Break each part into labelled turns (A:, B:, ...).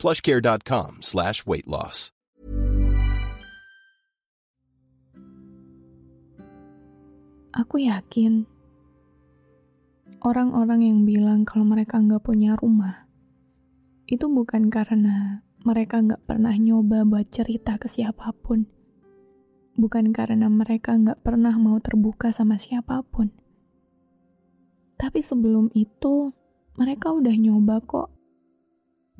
A: plushcare.com slash weight loss.
B: Aku yakin orang-orang yang bilang kalau mereka nggak punya rumah itu bukan karena mereka nggak pernah nyoba buat cerita ke siapa pun. Bukan karena mereka nggak pernah mau terbuka sama siapa pun. Tapi sebelum itu, mereka udah nyoba kok.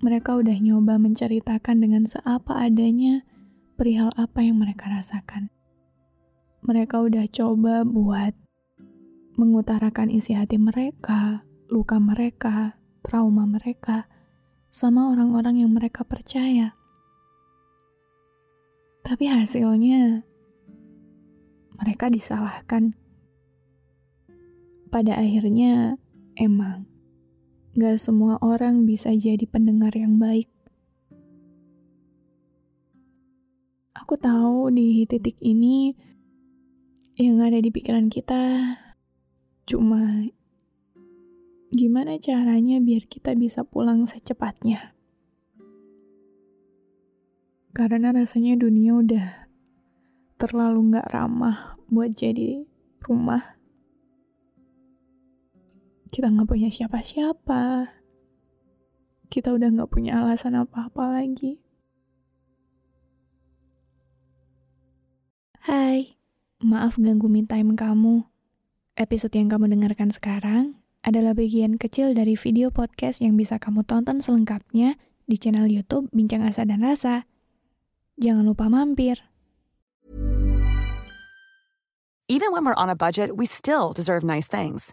B: Mereka udah nyoba menceritakan dengan seapa adanya perihal apa yang mereka rasakan mereka udah coba buat mengutarakan isi hati mereka, luka mereka, trauma mereka, sama orang-orang yang mereka percaya. Tapi hasilnya, mereka disalahkan. Pada akhirnya, emang gak semua orang bisa jadi pendengar yang baik. Aku tahu di titik ini, yang ada di pikiran kita cuma gimana caranya biar kita bisa pulang secepatnya. Karena rasanya dunia udah terlalu nggak ramah buat jadi rumah. Kita nggak punya siapa-siapa. Kita udah nggak punya alasan apa-apa lagi. Hai. Maaf ganggu me time kamu. Episode yang kamu dengarkan sekarang adalah bagian kecil dari video podcast yang bisa kamu tonton selengkapnya di channel YouTube Bincang Asa dan Rasa. Jangan lupa mampir.
C: Even when we're on a budget, we still deserve nice things.